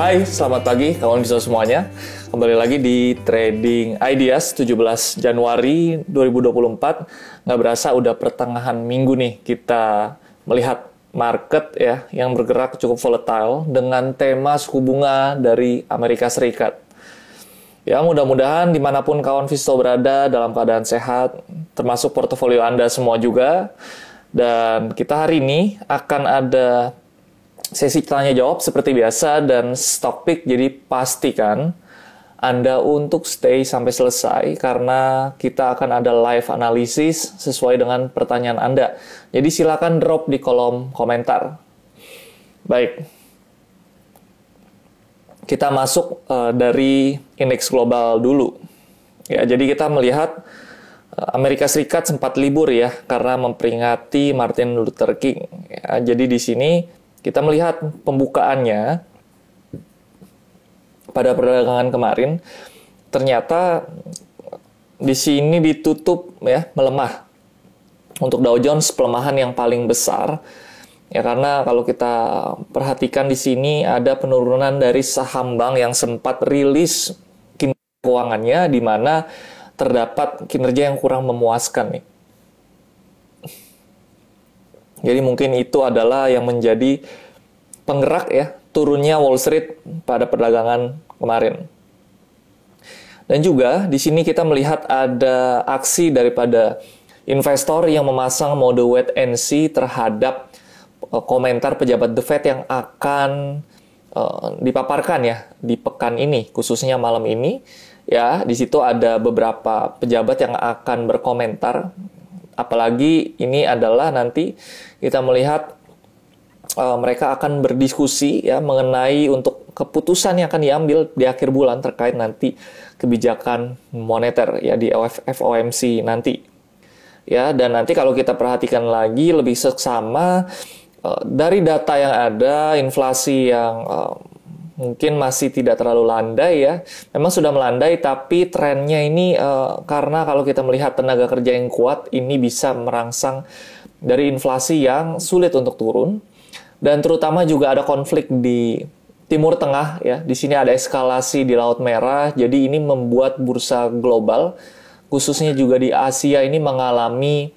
Hai, selamat pagi kawan bisa semuanya. Kembali lagi di Trading Ideas 17 Januari 2024. Nggak berasa udah pertengahan minggu nih kita melihat market ya yang bergerak cukup volatile dengan tema suku bunga dari Amerika Serikat. Ya mudah-mudahan di mana pun kawan Visto berada dalam keadaan sehat, termasuk portofolio Anda semua juga. Dan kita hari ini akan ada sesi tanya jawab seperti biasa dan stock pick jadi pastikan anda untuk stay sampai selesai karena kita akan ada live analisis sesuai dengan pertanyaan Anda. Jadi silakan drop di kolom komentar. Baik. Kita masuk uh, dari indeks global dulu. Ya, jadi kita melihat uh, Amerika Serikat sempat libur ya karena memperingati Martin Luther King. Ya, jadi di sini kita melihat pembukaannya pada perdagangan kemarin ternyata di sini ditutup ya melemah. Untuk Dow Jones pelemahan yang paling besar ya karena kalau kita perhatikan di sini ada penurunan dari saham bank yang sempat rilis kinerja keuangannya di mana terdapat kinerja yang kurang memuaskan nih. Jadi mungkin itu adalah yang menjadi penggerak ya turunnya Wall Street pada perdagangan kemarin. Dan juga di sini kita melihat ada aksi daripada investor yang memasang mode wait and see terhadap uh, komentar pejabat The Fed yang akan uh, dipaparkan ya di pekan ini, khususnya malam ini. Ya, di situ ada beberapa pejabat yang akan berkomentar apalagi ini adalah nanti kita melihat uh, mereka akan berdiskusi ya mengenai untuk keputusan yang akan diambil di akhir bulan terkait nanti kebijakan moneter ya di FOMC nanti. Ya, dan nanti kalau kita perhatikan lagi lebih seksama uh, dari data yang ada, inflasi yang uh, mungkin masih tidak terlalu landai ya. Memang sudah melandai tapi trennya ini uh, karena kalau kita melihat tenaga kerja yang kuat ini bisa merangsang dari inflasi yang sulit untuk turun dan terutama juga ada konflik di Timur Tengah ya. Di sini ada eskalasi di Laut Merah. Jadi ini membuat bursa global khususnya juga di Asia ini mengalami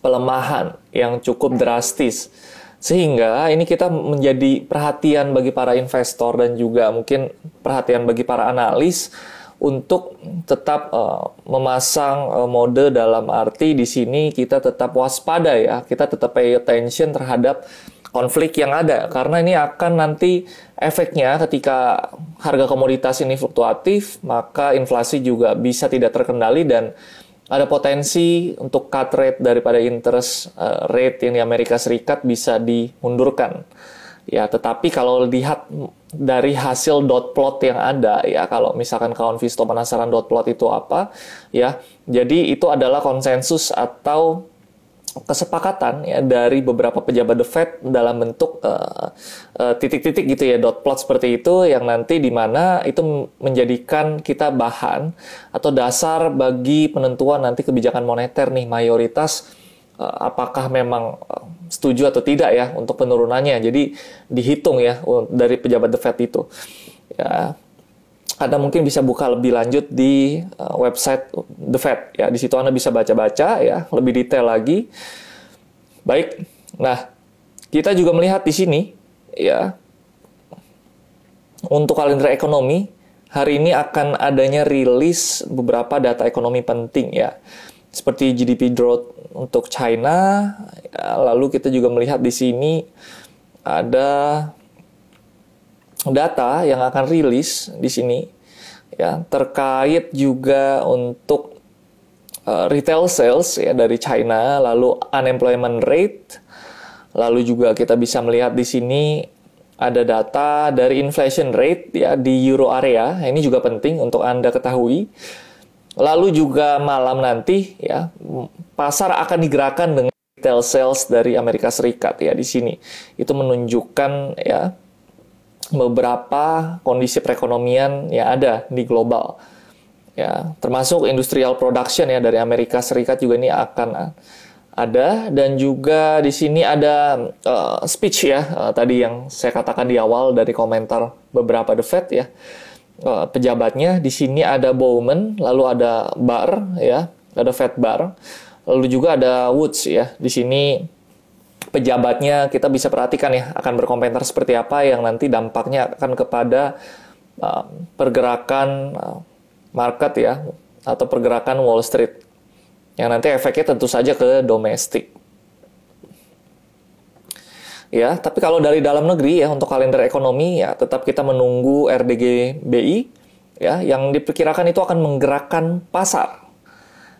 pelemahan yang cukup drastis. Sehingga ini kita menjadi perhatian bagi para investor dan juga mungkin perhatian bagi para analis untuk tetap uh, memasang uh, mode dalam arti di sini kita tetap waspada ya, kita tetap pay attention terhadap konflik yang ada. Karena ini akan nanti efeknya ketika harga komoditas ini fluktuatif maka inflasi juga bisa tidak terkendali dan ada potensi untuk cut rate daripada interest uh, rate yang di Amerika Serikat bisa dimundurkan. Ya, tetapi kalau lihat dari hasil dot plot yang ada ya, kalau misalkan kawan Visto penasaran dot plot itu apa, ya, jadi itu adalah konsensus atau kesepakatan ya dari beberapa pejabat The Fed dalam bentuk uh, uh, titik-titik gitu ya dot plot seperti itu yang nanti di mana itu menjadikan kita bahan atau dasar bagi penentuan nanti kebijakan moneter nih mayoritas uh, apakah memang uh, setuju atau tidak ya untuk penurunannya. Jadi dihitung ya dari pejabat The Fed itu. Ya anda mungkin bisa buka lebih lanjut di uh, website The Fed ya. Di situ Anda bisa baca-baca ya, lebih detail lagi. Baik. Nah, kita juga melihat di sini ya untuk kalender ekonomi hari ini akan adanya rilis beberapa data ekonomi penting ya. Seperti GDP growth untuk China, ya, lalu kita juga melihat di sini ada data yang akan rilis di sini ya terkait juga untuk uh, retail sales ya dari China lalu unemployment rate lalu juga kita bisa melihat di sini ada data dari inflation rate ya di euro area. Ini juga penting untuk Anda ketahui. Lalu juga malam nanti ya pasar akan digerakkan dengan retail sales dari Amerika Serikat ya di sini. Itu menunjukkan ya beberapa kondisi perekonomian yang ada di global. Ya, termasuk industrial production ya dari Amerika Serikat juga ini akan ada. Dan juga di sini ada uh, speech ya uh, tadi yang saya katakan di awal dari komentar beberapa The Fed ya. Uh, pejabatnya di sini ada Bowman lalu ada Bar ya ada Fed Bar lalu juga ada Woods ya di sini pejabatnya kita bisa perhatikan ya akan berkomentar seperti apa yang nanti dampaknya akan kepada uh, pergerakan uh, market ya atau pergerakan Wall Street yang nanti efeknya tentu saja ke domestik. Ya, tapi kalau dari dalam negeri ya untuk kalender ekonomi ya tetap kita menunggu RDG BI ya yang diperkirakan itu akan menggerakkan pasar.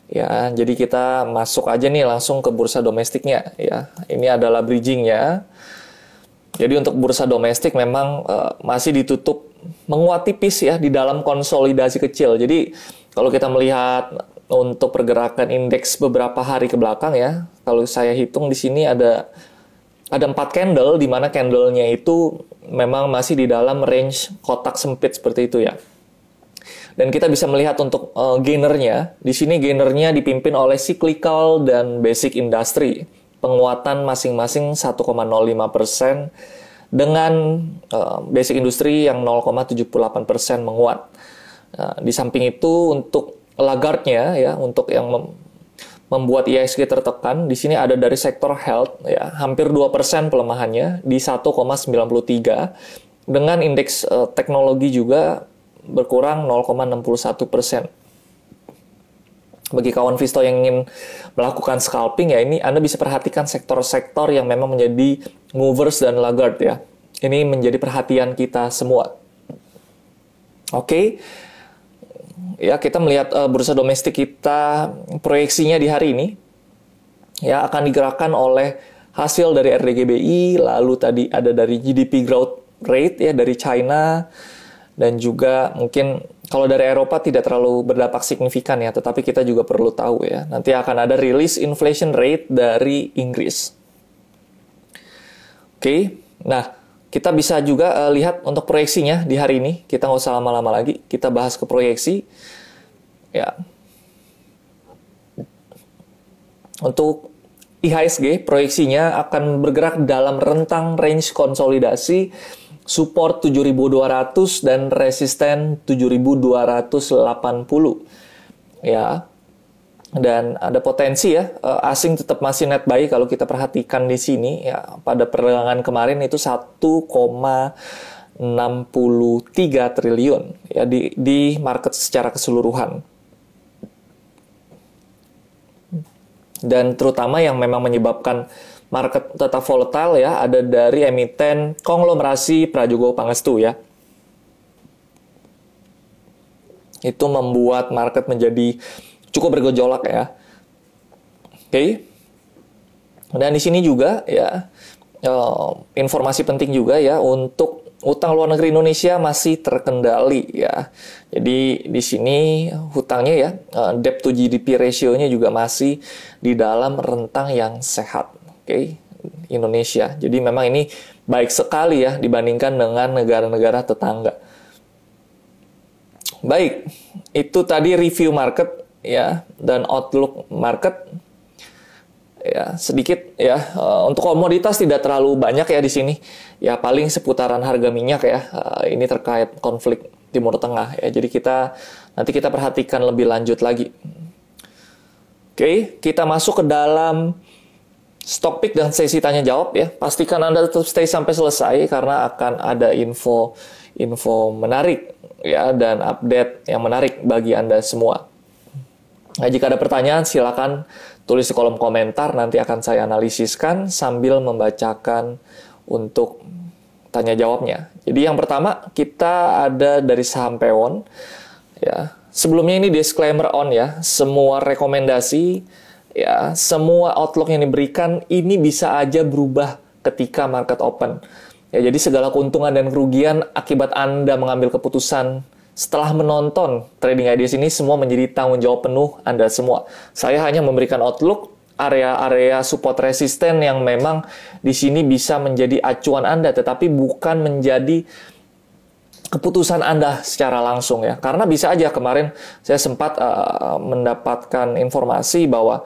Ya, jadi kita masuk aja nih langsung ke bursa domestiknya ya. Ini adalah bridgingnya. Jadi untuk bursa domestik memang uh, masih ditutup menguat tipis ya di dalam konsolidasi kecil. Jadi kalau kita melihat untuk pergerakan indeks beberapa hari ke belakang ya. Kalau saya hitung di sini ada ada empat candle di mana candlenya itu memang masih di dalam range kotak sempit seperti itu ya. Dan kita bisa melihat untuk uh, gainernya, di sini gainernya dipimpin oleh cyclical dan basic industry. Penguatan masing-masing 1,05 persen dengan uh, basic industry yang 0,78 persen menguat. Nah, di samping itu untuk Lagarde-nya ya untuk yang mem membuat IISG tertekan di sini ada dari sektor health ya hampir 2% pelemahannya di 1,93 dengan indeks uh, teknologi juga berkurang 0,61 persen. Bagi kawan Visto yang ingin melakukan scalping ya ini Anda bisa perhatikan sektor-sektor yang memang menjadi movers dan laggard ya. Ini menjadi perhatian kita semua. Oke. Okay ya kita melihat uh, bursa domestik kita proyeksinya di hari ini ya akan digerakkan oleh hasil dari RDGBI, lalu tadi ada dari GDP growth rate ya dari China dan juga mungkin kalau dari Eropa tidak terlalu berdampak signifikan ya, tetapi kita juga perlu tahu ya. Nanti akan ada rilis inflation rate dari Inggris. Oke, nah kita bisa juga uh, lihat untuk proyeksinya di hari ini. Kita nggak usah lama-lama lagi. Kita bahas ke proyeksi. Ya. Untuk IHSG, proyeksinya akan bergerak dalam rentang range konsolidasi support 7200 dan resisten 7280. Ya, dan ada potensi ya eh, asing tetap masih net buy kalau kita perhatikan di sini ya. Pada perdagangan kemarin itu 1,63 triliun ya di di market secara keseluruhan. Dan terutama yang memang menyebabkan market tetap volatile ya ada dari emiten konglomerasi Prajogo Pangestu ya itu membuat market menjadi cukup bergejolak ya. Oke. Okay. Dan di sini juga ya uh, informasi penting juga ya untuk utang luar negeri Indonesia masih terkendali ya. Jadi di sini hutangnya ya uh, debt to GDP ratio-nya juga masih di dalam rentang yang sehat. Okay. Indonesia. Jadi memang ini baik sekali ya dibandingkan dengan negara-negara tetangga. Baik, itu tadi review market ya dan outlook market ya sedikit ya uh, untuk komoditas tidak terlalu banyak ya di sini ya paling seputaran harga minyak ya uh, ini terkait konflik Timur Tengah ya jadi kita nanti kita perhatikan lebih lanjut lagi oke kita masuk ke dalam stock pick dan sesi tanya jawab ya pastikan anda tetap stay sampai selesai karena akan ada info info menarik ya dan update yang menarik bagi anda semua Nah, jika ada pertanyaan, silakan tulis di kolom komentar. Nanti akan saya analisiskan sambil membacakan untuk tanya jawabnya. Jadi yang pertama kita ada dari saham Pewon. Ya, sebelumnya ini disclaimer on ya. Semua rekomendasi, ya, semua outlook yang diberikan ini bisa aja berubah ketika market open. Ya, jadi segala keuntungan dan kerugian akibat Anda mengambil keputusan setelah menonton trading ideas ini semua menjadi tanggung jawab penuh Anda semua. Saya hanya memberikan outlook area-area support resisten yang memang di sini bisa menjadi acuan Anda tetapi bukan menjadi keputusan Anda secara langsung ya. Karena bisa aja kemarin saya sempat uh, mendapatkan informasi bahwa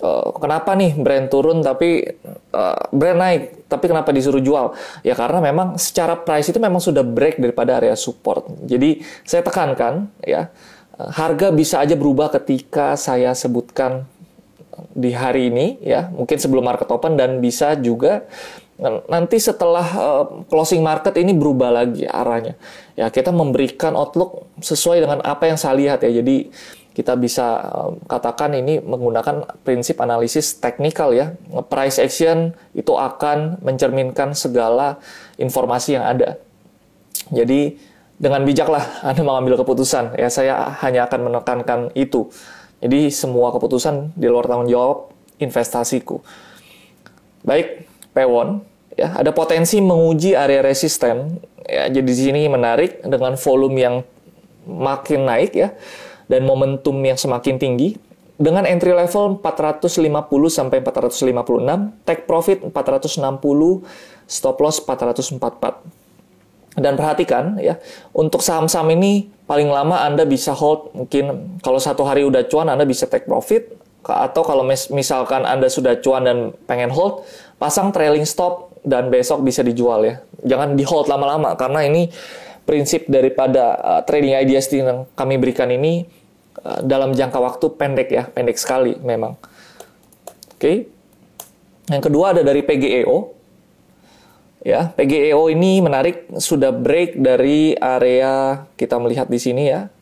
uh, kenapa nih brand turun tapi uh, brand naik tapi kenapa disuruh jual ya karena memang secara price itu memang sudah break daripada area support jadi saya tekankan ya harga bisa aja berubah ketika saya sebutkan di hari ini ya mungkin sebelum market open dan bisa juga nanti setelah uh, closing market ini berubah lagi arahnya. Ya, kita memberikan outlook sesuai dengan apa yang saya lihat ya. Jadi kita bisa uh, katakan ini menggunakan prinsip analisis teknikal ya. Price action itu akan mencerminkan segala informasi yang ada. Jadi dengan bijaklah Anda mengambil keputusan. Ya, saya hanya akan menekankan itu. Jadi semua keputusan di luar tanggung jawab investasiku. Baik, Pewon, ya ada potensi menguji area resisten. Ya, jadi di sini menarik dengan volume yang makin naik ya dan momentum yang semakin tinggi dengan entry level 450 sampai 456, take profit 460, stop loss 444. Dan perhatikan ya, untuk saham-saham ini paling lama Anda bisa hold mungkin kalau satu hari udah cuan Anda bisa take profit atau kalau misalkan Anda sudah cuan dan pengen hold, pasang trailing stop dan besok bisa dijual ya. Jangan di hold lama-lama karena ini prinsip daripada uh, trading ideas yang kami berikan ini uh, dalam jangka waktu pendek ya, pendek sekali memang. Oke. Okay. Yang kedua ada dari PGEO. Ya, PGEO ini menarik sudah break dari area kita melihat di sini ya.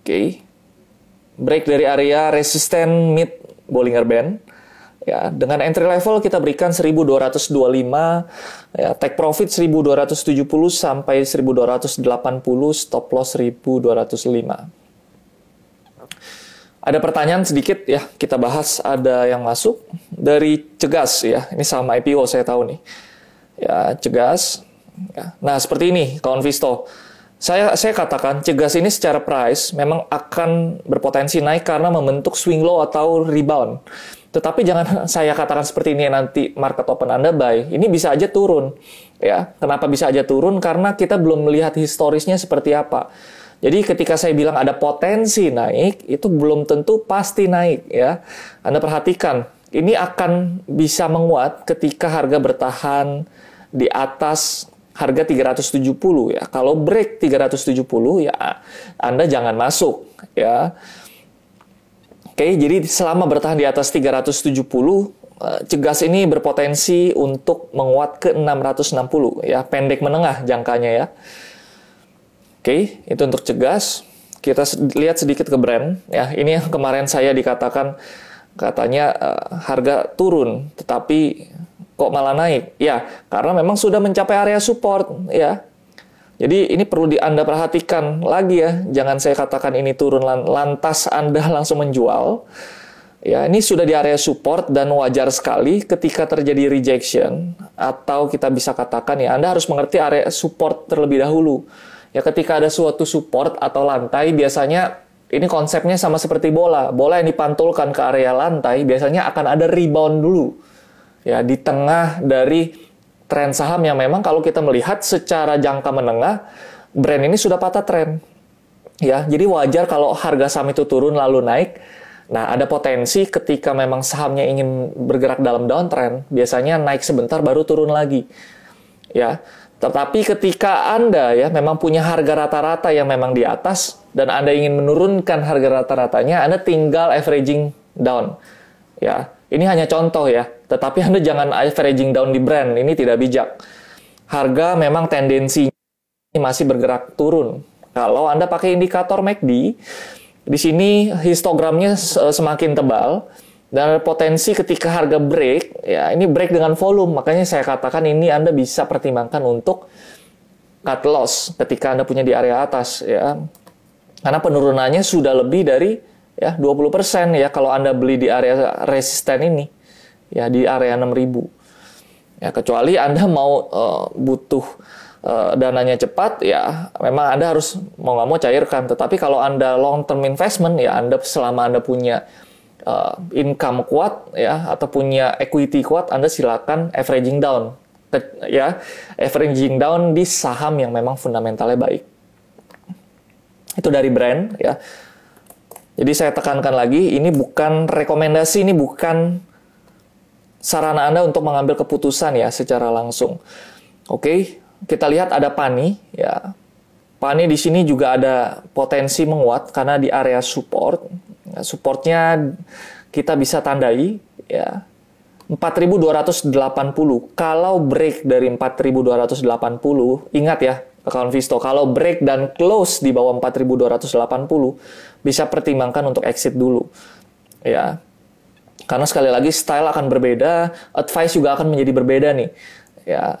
Oke. Okay. Break dari area resisten mid Bollinger Band Ya, dengan entry level kita berikan 1225, ya, take profit 1270 sampai 1280, stop loss 1205. Ada pertanyaan sedikit ya, kita bahas ada yang masuk dari Cegas ya. Ini sama IPO saya tahu nih. Ya, Cegas. Ya. Nah, seperti ini kawan Visto. Saya saya katakan Cegas ini secara price memang akan berpotensi naik karena membentuk swing low atau rebound. Tetapi jangan saya katakan seperti ini nanti market open Anda buy. Ini bisa aja turun. Ya, kenapa bisa aja turun? Karena kita belum melihat historisnya seperti apa. Jadi ketika saya bilang ada potensi naik, itu belum tentu pasti naik ya. Anda perhatikan, ini akan bisa menguat ketika harga bertahan di atas harga 370 ya. Kalau break 370 ya Anda jangan masuk ya. Oke, jadi selama bertahan di atas 370, eh, cegas ini berpotensi untuk menguat ke 660 ya, pendek menengah jangkanya ya. Oke, itu untuk cegas. Kita lihat sedikit ke brand ya. Ini yang kemarin saya dikatakan katanya uh, harga turun, tetapi kok malah naik? Ya, karena memang sudah mencapai area support ya. Jadi ini perlu di Anda perhatikan lagi ya, jangan saya katakan ini turun lantas Anda langsung menjual. Ya, ini sudah di area support dan wajar sekali ketika terjadi rejection atau kita bisa katakan ya Anda harus mengerti area support terlebih dahulu. Ya, ketika ada suatu support atau lantai biasanya ini konsepnya sama seperti bola. Bola yang dipantulkan ke area lantai biasanya akan ada rebound dulu. Ya, di tengah dari tren saham yang memang kalau kita melihat secara jangka menengah, brand ini sudah patah tren. Ya, jadi wajar kalau harga saham itu turun lalu naik. Nah, ada potensi ketika memang sahamnya ingin bergerak dalam downtrend, biasanya naik sebentar baru turun lagi. Ya. Tetapi ketika Anda ya memang punya harga rata-rata yang memang di atas dan Anda ingin menurunkan harga rata-ratanya, Anda tinggal averaging down. Ya. Ini hanya contoh ya. Tetapi Anda jangan averaging down di brand, ini tidak bijak. Harga memang tendensi masih bergerak turun. Kalau Anda pakai indikator MACD, di sini histogramnya semakin tebal dan potensi ketika harga break, ya ini break dengan volume, makanya saya katakan ini Anda bisa pertimbangkan untuk cut loss ketika Anda punya di area atas ya. Karena penurunannya sudah lebih dari ya 20% ya kalau Anda beli di area resisten ini ya di area 6000. Ya kecuali Anda mau uh, butuh uh, dananya cepat ya memang Anda harus mau nggak mau cairkan. Tetapi kalau Anda long term investment ya Anda selama Anda punya uh, income kuat ya atau punya equity kuat Anda silakan averaging down ya averaging down di saham yang memang fundamentalnya baik. Itu dari brand ya. Jadi saya tekankan lagi, ini bukan rekomendasi, ini bukan sarana Anda untuk mengambil keputusan ya secara langsung. Oke, kita lihat ada pani ya. Pani di sini juga ada potensi menguat karena di area support. Ya, supportnya kita bisa tandai ya 4280. Kalau break dari 4280, ingat ya account Visto, kalau break dan close di bawah 4280, bisa pertimbangkan untuk exit dulu. Ya. Karena sekali lagi style akan berbeda, advice juga akan menjadi berbeda nih. Ya.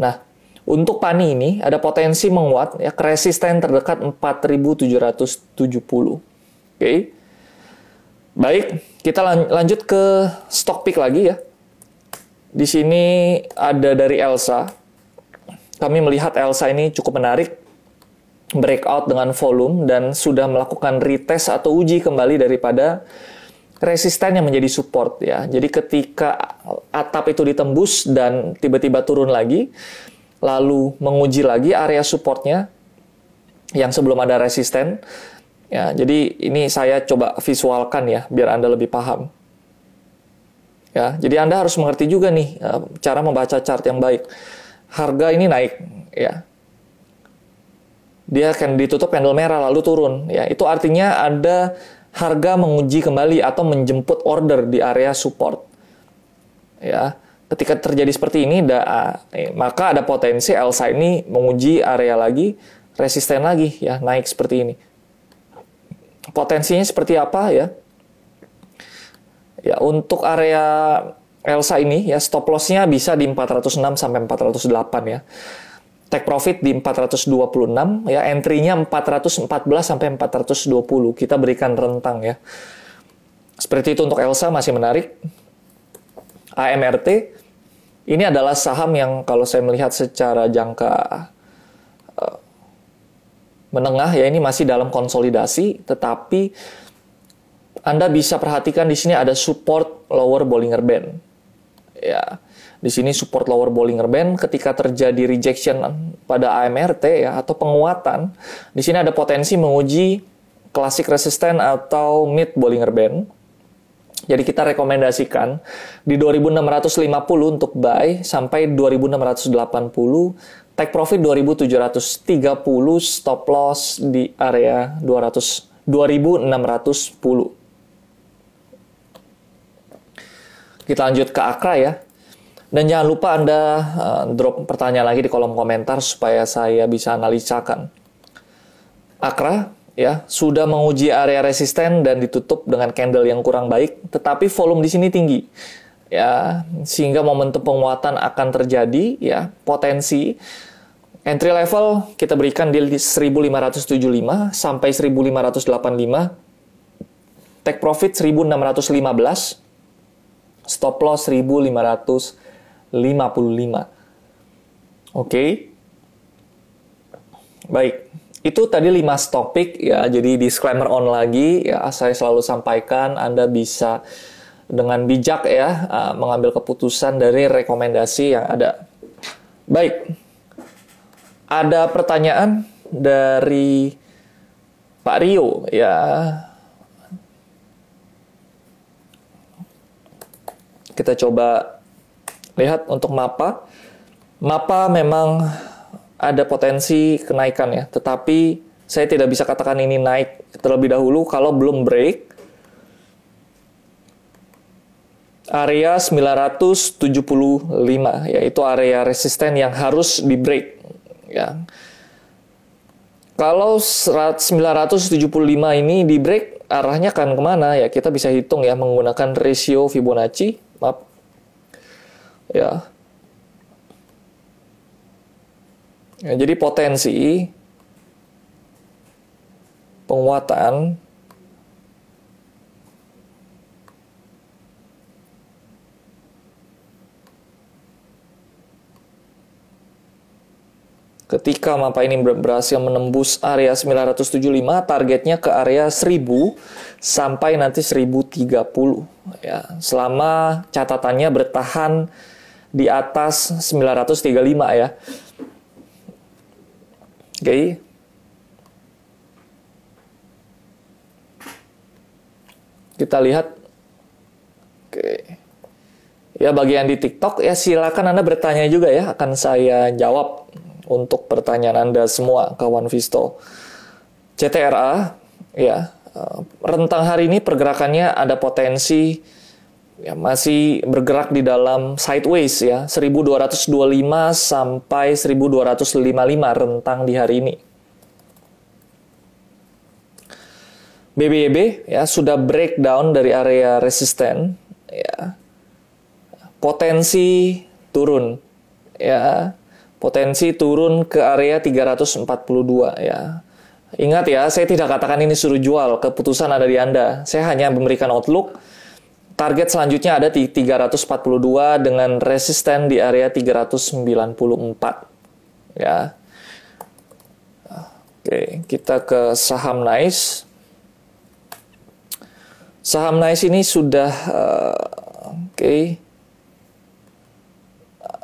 Nah, untuk pani ini ada potensi menguat ya ke resisten terdekat 4770. Oke. Okay. Baik, kita lanjut ke stock pick lagi ya. Di sini ada dari Elsa. Kami melihat Elsa ini cukup menarik breakout dengan volume dan sudah melakukan retest atau uji kembali daripada resisten yang menjadi support ya. Jadi ketika atap itu ditembus dan tiba-tiba turun lagi, lalu menguji lagi area supportnya yang sebelum ada resisten, Ya, jadi ini saya coba visualkan ya, biar Anda lebih paham. Ya, jadi Anda harus mengerti juga nih ya, cara membaca chart yang baik. Harga ini naik, ya. Dia akan ditutup candle merah lalu turun, ya. Itu artinya ada harga menguji kembali atau menjemput order di area support. Ya, ketika terjadi seperti ini, da, eh, maka ada potensi Elsa ini menguji area lagi, resisten lagi, ya, naik seperti ini potensinya seperti apa ya? Ya, untuk area Elsa ini ya stop loss-nya bisa di 406 sampai 408 ya. Take profit di 426 ya, entry-nya 414 sampai 420. Kita berikan rentang ya. Seperti itu untuk Elsa masih menarik. AMRT ini adalah saham yang kalau saya melihat secara jangka menengah ya ini masih dalam konsolidasi tetapi Anda bisa perhatikan di sini ada support lower Bollinger Band. Ya. Di sini support lower Bollinger Band ketika terjadi rejection pada AMRT ya atau penguatan, di sini ada potensi menguji klasik resisten atau mid Bollinger Band. Jadi kita rekomendasikan di 2650 untuk buy sampai 2680 Take profit 2730, stop loss di area 200 2610. Kita lanjut ke Akra ya. Dan jangan lupa Anda uh, drop pertanyaan lagi di kolom komentar supaya saya bisa analisakan. Akra ya sudah menguji area resisten dan ditutup dengan candle yang kurang baik, tetapi volume di sini tinggi ya sehingga momentum penguatan akan terjadi ya potensi entry level kita berikan di 1575 sampai 1585 take profit 1615 stop loss 1555 oke okay. baik itu tadi 5 topik ya jadi disclaimer on lagi ya saya selalu sampaikan Anda bisa dengan bijak ya uh, mengambil keputusan dari rekomendasi yang ada. Baik, ada pertanyaan dari Pak Rio ya. Kita coba lihat untuk MAPA. MAPA memang ada potensi kenaikan ya, tetapi saya tidak bisa katakan ini naik terlebih dahulu kalau belum break area 975 yaitu area resisten yang harus di break ya. Kalau 975 ini di break arahnya akan ke mana ya kita bisa hitung ya menggunakan rasio Fibonacci maaf ya. ya jadi potensi penguatan Ketika mapa ini berhasil menembus area 975, targetnya ke area 1000 sampai nanti 1030 ya. Selama catatannya bertahan di atas 935 ya. Oke. Okay. Kita lihat. Oke. Ya bagi yang di TikTok ya silakan Anda bertanya juga ya akan saya jawab untuk pertanyaan Anda semua kawan Visto. CTRA ya eh, rentang hari ini pergerakannya ada potensi ya masih bergerak di dalam sideways ya 1225 sampai 1255 rentang di hari ini. BBB ya sudah breakdown dari area resisten ya. Potensi turun ya. Potensi turun ke area 342 ya. Ingat ya, saya tidak katakan ini suruh jual, keputusan ada di Anda. Saya hanya memberikan outlook Target selanjutnya ada di 342 dengan resisten di area 394. Ya. Oke, kita ke saham Nice. Saham Nice ini sudah uh, oke. Okay.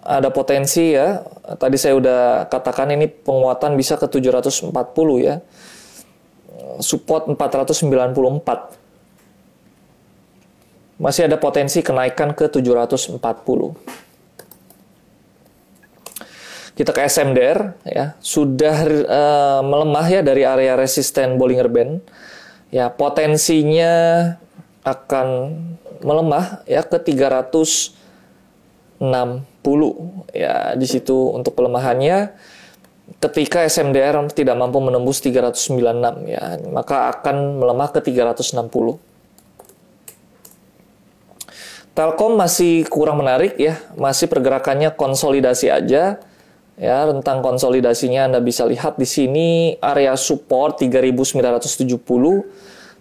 Ada potensi ya. Tadi saya udah katakan ini penguatan bisa ke 740 ya. Support 494 masih ada potensi kenaikan ke 740. Kita ke SMDR ya, sudah uh, melemah ya dari area resisten Bollinger Band. Ya, potensinya akan melemah ya ke 360 ya di situ untuk pelemahannya ketika SMDR tidak mampu menembus 396 ya maka akan melemah ke 360 Telkom masih kurang menarik ya, masih pergerakannya konsolidasi aja. Ya, rentang konsolidasinya Anda bisa lihat di sini area support 3970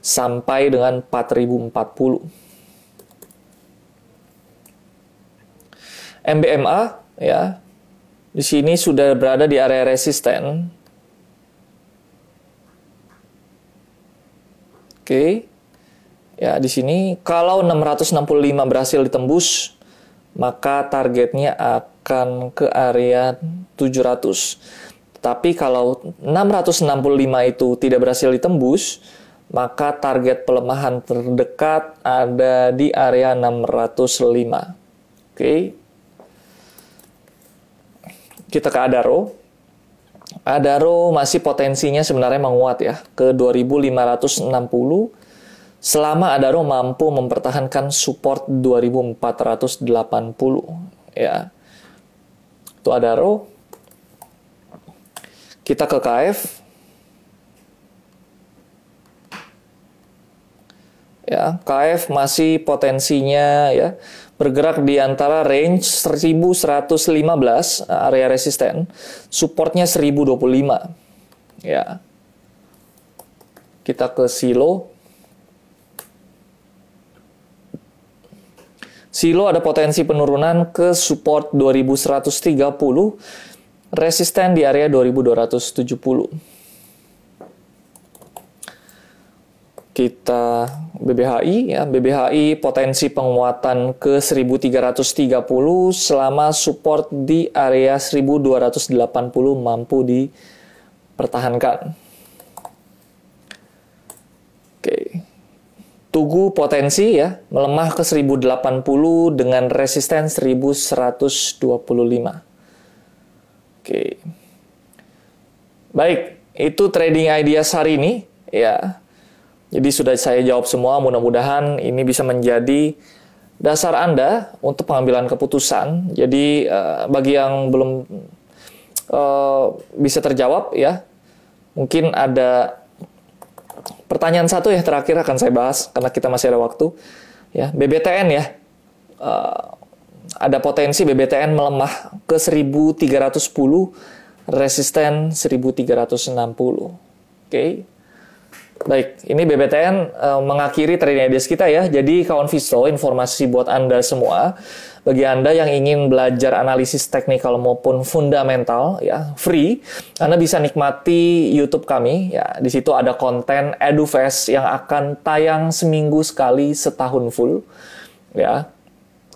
sampai dengan 4040. MBMA ya. Di sini sudah berada di area resisten. Oke. Okay. Ya, di sini kalau 665 berhasil ditembus, maka targetnya akan ke area 700. Tapi kalau 665 itu tidak berhasil ditembus, maka target pelemahan terdekat ada di area 605. Oke. Kita ke Adaro. Adaro masih potensinya sebenarnya menguat ya ke 2560 selama Adaro mampu mempertahankan support 2480 ya. Itu Adaro. Kita ke KF. Ya, KF masih potensinya ya bergerak di antara range 1115 area resisten, supportnya 1025. Ya. Kita ke silo Silo ada potensi penurunan ke support 2130, resisten di area 2270. Kita BBHI ya, BBHI potensi penguatan ke 1330 selama support di area 1280 mampu dipertahankan. Tugu potensi ya melemah ke 1080 dengan resisten 1125. Oke. Baik, itu trading ideas hari ini ya. Jadi sudah saya jawab semua, mudah-mudahan ini bisa menjadi dasar Anda untuk pengambilan keputusan. Jadi uh, bagi yang belum uh, bisa terjawab ya, mungkin ada Pertanyaan satu ya terakhir akan saya bahas karena kita masih ada waktu. Ya, BBTN ya. Uh, ada potensi BBTN melemah ke 1310, resisten 1360. Oke. Okay. Baik, ini BBTN uh, mengakhiri trading ideas kita ya. Jadi kawan Visto, informasi buat Anda semua bagi Anda yang ingin belajar analisis teknikal maupun fundamental ya, free, Anda bisa nikmati YouTube kami ya. Di situ ada konten EduFest yang akan tayang seminggu sekali setahun full ya.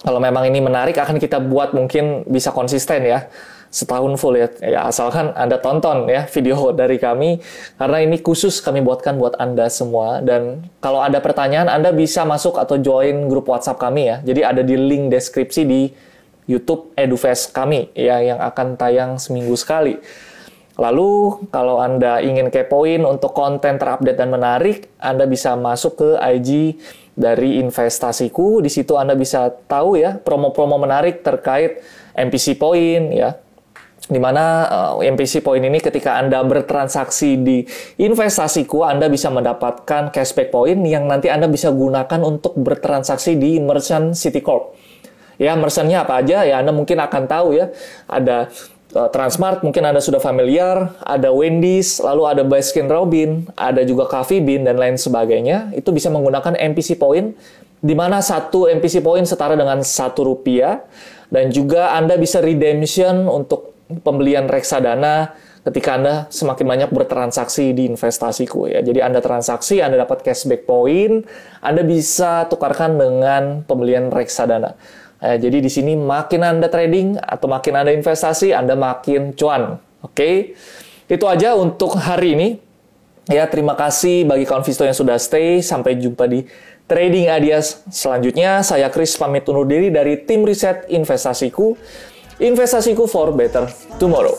Kalau memang ini menarik akan kita buat mungkin bisa konsisten ya. Setahun full ya. ya asalkan Anda tonton ya video dari kami karena ini khusus kami buatkan buat Anda semua dan kalau ada pertanyaan Anda bisa masuk atau join grup WhatsApp kami ya. Jadi ada di link deskripsi di YouTube EduFest kami ya yang akan tayang seminggu sekali. Lalu kalau Anda ingin kepoin untuk konten terupdate dan menarik, Anda bisa masuk ke IG dari investasiku. Di situ Anda bisa tahu ya promo-promo menarik terkait MPC Point ya di mana uh, eh, MPC Point ini ketika Anda bertransaksi di investasiku, Anda bisa mendapatkan cashback point yang nanti Anda bisa gunakan untuk bertransaksi di Merchant Citicorp. Ya, merchantnya apa aja ya Anda mungkin akan tahu ya. Ada uh, Transmart mungkin Anda sudah familiar, ada Wendy's, lalu ada Baskin Robin, ada juga Coffee Bean dan lain sebagainya. Itu bisa menggunakan MPC Point di mana satu MPC Point setara dengan satu rupiah dan juga Anda bisa redemption untuk pembelian reksadana ketika Anda semakin banyak bertransaksi di investasiku ya. Jadi Anda transaksi, Anda dapat cashback point, Anda bisa tukarkan dengan pembelian reksadana. Eh, jadi di sini makin Anda trading atau makin Anda investasi, Anda makin cuan. Oke. Okay? Itu aja untuk hari ini. Ya, terima kasih bagi kawan Visto yang sudah stay. Sampai jumpa di Trading Adias selanjutnya. Saya Chris pamit undur diri dari tim riset investasiku. Investasiku for better tomorrow.